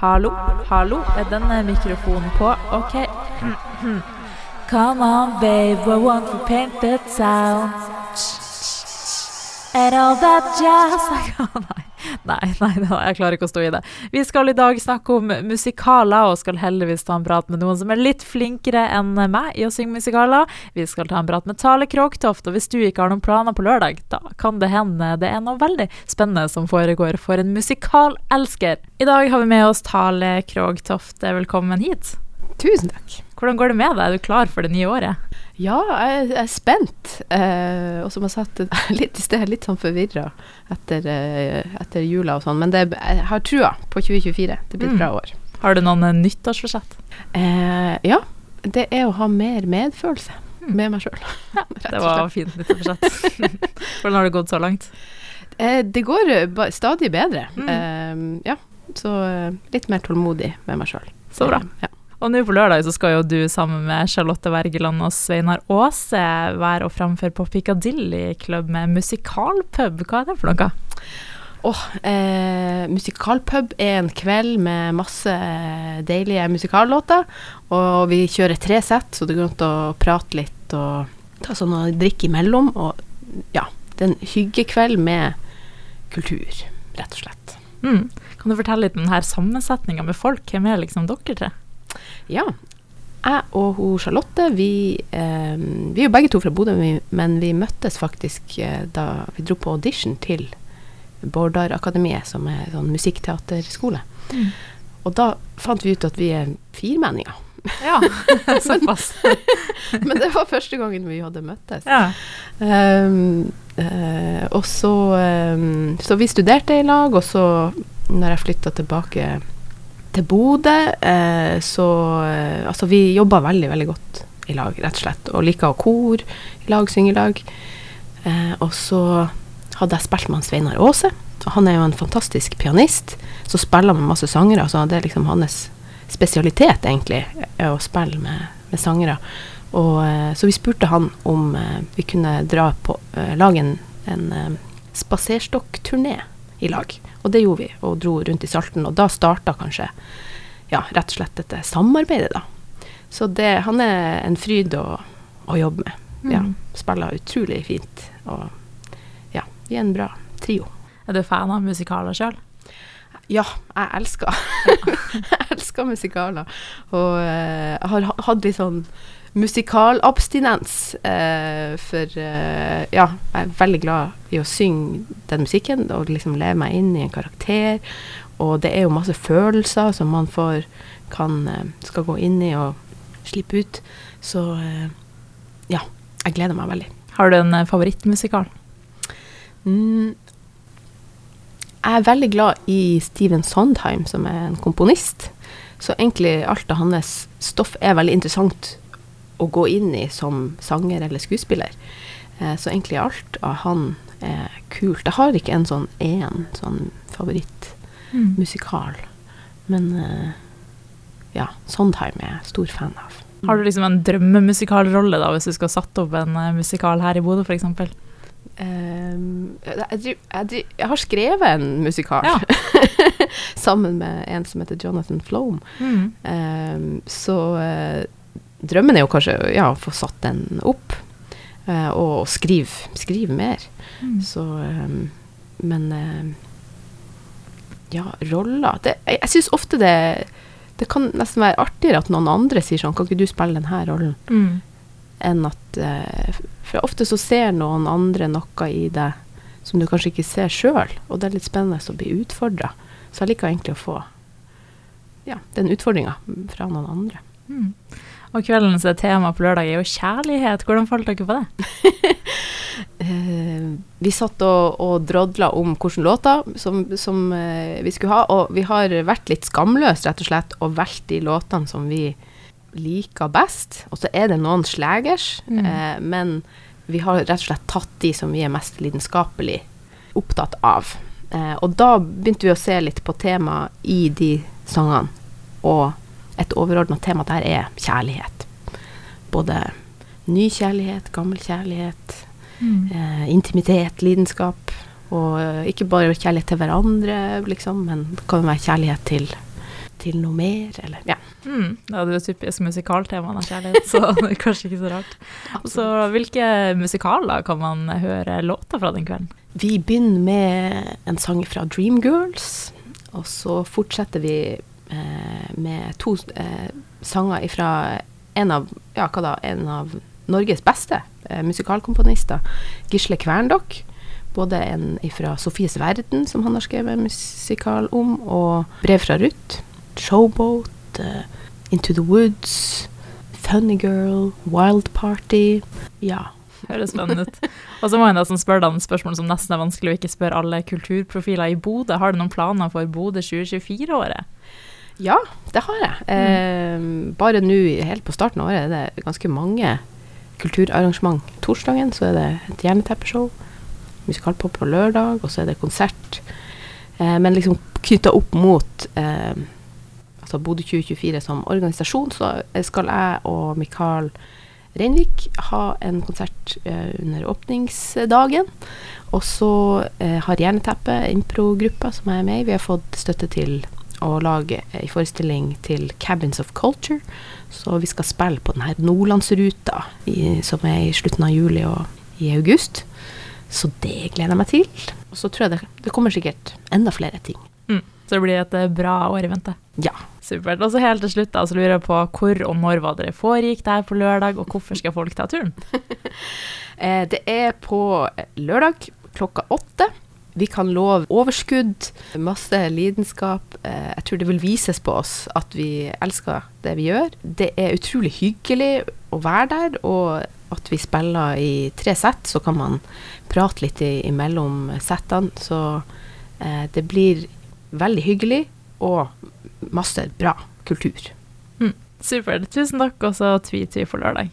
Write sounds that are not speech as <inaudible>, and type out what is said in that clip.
Hallo, hallo, er denne mikrofonen på? OK. Come on, babe, I want to paint that sound. And all that jazz <laughs> Nei, nei, nei, jeg klarer ikke å stå i det. Vi skal i dag snakke om musikaler, og skal heldigvis ta en prat med noen som er litt flinkere enn meg i å synge musikaler. Vi skal ta en prat med Tale Kråktoft, og hvis du ikke har noen planer på lørdag, da kan det hende det er noe veldig spennende som foregår for en musikalelsker. I dag har vi med oss Tale Kråktoft. Velkommen hit. Tusen takk. Hvordan går det med deg? Er du klar for det nye året? Ja, jeg, er spent. Eh, og som jeg sa litt i sted, litt sånn forvirra etter, eh, etter, jula og sånn. Men det, jeg har trua på 2024. Det blir et mm. bra år. Har du noen eh, nyttårsforsett? Eh, ja. Det er å ha mer medfølelse mm. med meg sjøl. <laughs> Ja, det var fint nyttårsforsett. <laughs> Hvordan har det gått så langt? Eh, det går eh, stadig bedre. Mm. ja. Så litt mer tålmodig med meg sjøl. Så bra. Ja. Og nå på lørdag så skal jo du sammen med Charlotte Wergeland og Sveinar Aase være og framføre på Piccadilly Club med musikalpub. Hva er det for noe? Oh, eh, musikalpub er en kveld med masse deilige musikallåter. Og vi kjører tre sett, så det går an å prate litt og ta sånn og drikke imellom. Og ja, det er en hyggekveld med kultur, rett og slett. Mm. Kan du fortelle litt om denne sammensetninga med folk? Hvem er liksom dere tre? Ja. Jeg og hun Charlotte, vi, eh, vi er jo begge to fra Bodø, men vi møttes faktisk eh, da vi dro på audition til Bårdarakademiet, som er sånn musikkteaterskole. Mm. Og da fant vi ut at vi er firmenninger. Ja, <laughs> såpass. <laughs> men det var første gangen vi hadde møttes. Ja. Um, uh, og så um, Så vi studerte i lag, og så når jeg flytta tilbake til Bodø, eh, så eh, Altså, vi jobba veldig, veldig godt i lag, rett og slett. Og liker å kor i lag, synge i lag. Eh, og så hadde jeg spilt med Sveinar Aase. Og han er jo en fantastisk pianist som spiller med masse sangere. Så det er liksom hans spesialitet, egentlig, å spille med, med sangere. Og, så vi spurte han om vi kunne dra på lage en, en spaserstokkturné i lag. Og det gjorde vi, og dro rundt i Salten. Og da starta kanskje ja, rett og slett dette samarbeidet, da. Så det, han er en fryd å, å jobbe med. Mm. Ja, spiller utrolig fint. Og ja, vi er en bra trio. Er du fan av musikaler sjøl? Ja, jeg elsker <laughs> Jeg elsker musikaler. Og jeg har hatt litt sånn musikalabstinens. Uh, for uh, ja, jeg er veldig glad i å synge den musikken og liksom leve meg inn i en karakter. Og det er jo masse følelser som man får kan uh, skal gå inn i og slippe ut. Så ja, jeg gleder meg veldig. Har du en favorittmusikal? Mm, jeg er veldig glad i Steven Sondheim, som er en komponist. Så egentlig alt av hans stoff er veldig interessant å gå inn i som sanger eller skuespiller. Eh, så egentlig alt av han er kult. Jeg har ikke en sånn én sånn favorittmusikal. Mm. Men eh, ja, Sondheim er jeg stor fan av. Har du liksom en drømmemusikalrolle da, hvis du skal satt opp en uh, musikal her i Bodø f.eks.? Um, jeg, jeg, jeg, har skrevet en musikal ja. <laughs> sammen med en som heter Jonathan Flome. Mm. Um, så uh, drømmen er jo kanskje ja, å få satt den opp, uh, og skrive, skrive mer. Mm. Så um, Men uh, ja, roller det, Jeg, jeg syns ofte det Det kan nesten være artigere at noen andre sier sånn Kan ikke du spille denne rollen? Mm. Enn at uh, For ofte så ser noen andre noe i deg som du kanskje ikke ser sjøl, og det er litt spennende å bli utfordra. Så jeg liker egentlig å få ja, den utfordringa fra noen andre. Mm. Og kveldens tema på lørdag er jo kjærlighet. Hvordan falt dere på det? uh, <laughs> vi satt og, og drodla om hvilke låter som, som uh, vi skulle ha. Og vi har vært litt skamløse, rett og slett, og valgt de låtene som vi liker best. Og så er det noen slegers, mm. uh, men vi har rett og slett tatt de som vi er mest lidenskapelig opptatt av. og da begynte vi å se litt på temaet i de sangene. Og et overordna tema der er kjærlighet. Både ny kjærlighet, gammel kjærlighet, mm. eh, intimitet, lidenskap. Og eh, ikke bare kjærlighet til hverandre, liksom, men det kan være kjærlighet til til noe mer, eller ja. Mm, ja, det er jo typisk musikaltema kjærlighet, så <laughs> det er kanskje ikke så rart. Så hvilke musikaler kan man høre låter fra den kvelden? Vi begynner med en sang fra Dreamgirls, og så fortsetter vi med to eh, sanger fra en av, ja, da, en av Norges beste eh, musikalkomponister, Gisle Kverndokk. Både en fra Sofies verden, som han har skrevet musikal om, og brev fra Ruth. Showboat, Into the Woods, Funny Girl, Wild Party. Ja. Høres spennende ut. Og så må jeg nesten spørre deg om spørsmål som nesten er vanskelig å ikke spørre alle kulturprofiler i Bodø. Har du noen planer for Bodø 2024-året? Ja, det har jeg. Eh, bare nå helt på starten av året er det ganske mange kulturarrangement. Torsdagen så er det et jerneteppeshow musikalpop på lørdag, og så er det konsert. Eh, men liksom knytta opp mot eh, altså Bodø 2024 som organisasjon, så skal jeg og Mikael Reinvik ha en konsert eh, under åpningsdagen. Og så eh, har Jerneteppet, improgruppa som jeg er med i, vi har fått støtte til å lage ei forestilling til Cabins of Culture. Så vi skal spille på denne nordlandsruta i, som er i slutten av juli og i august. Så det gleder jeg meg til. Og så tror jeg det, det kommer sikkert enda flere ting. Mm. Så det blir et eh, bra år i vente. Ja. Supert. Og så helt til slutt da, så lurer jeg på hvor og når var dere foregikk der på lørdag, og hvorfor skal folk ta turen? <laughs> eh, det er på lørdag klokka åtte. Vi kan love overskudd, masse lidenskap. Eh, jeg tror det vil vises på oss at vi elsker det vi gjør. Det er utrolig hyggelig å være der, og at vi spiller i tre sett, så kan man prate litt imellom settene. Så eh, det blir veldig hyggelig og masse bra kultur. Mm, supert. Tusen takk, og så tvi-tvi for lørdag.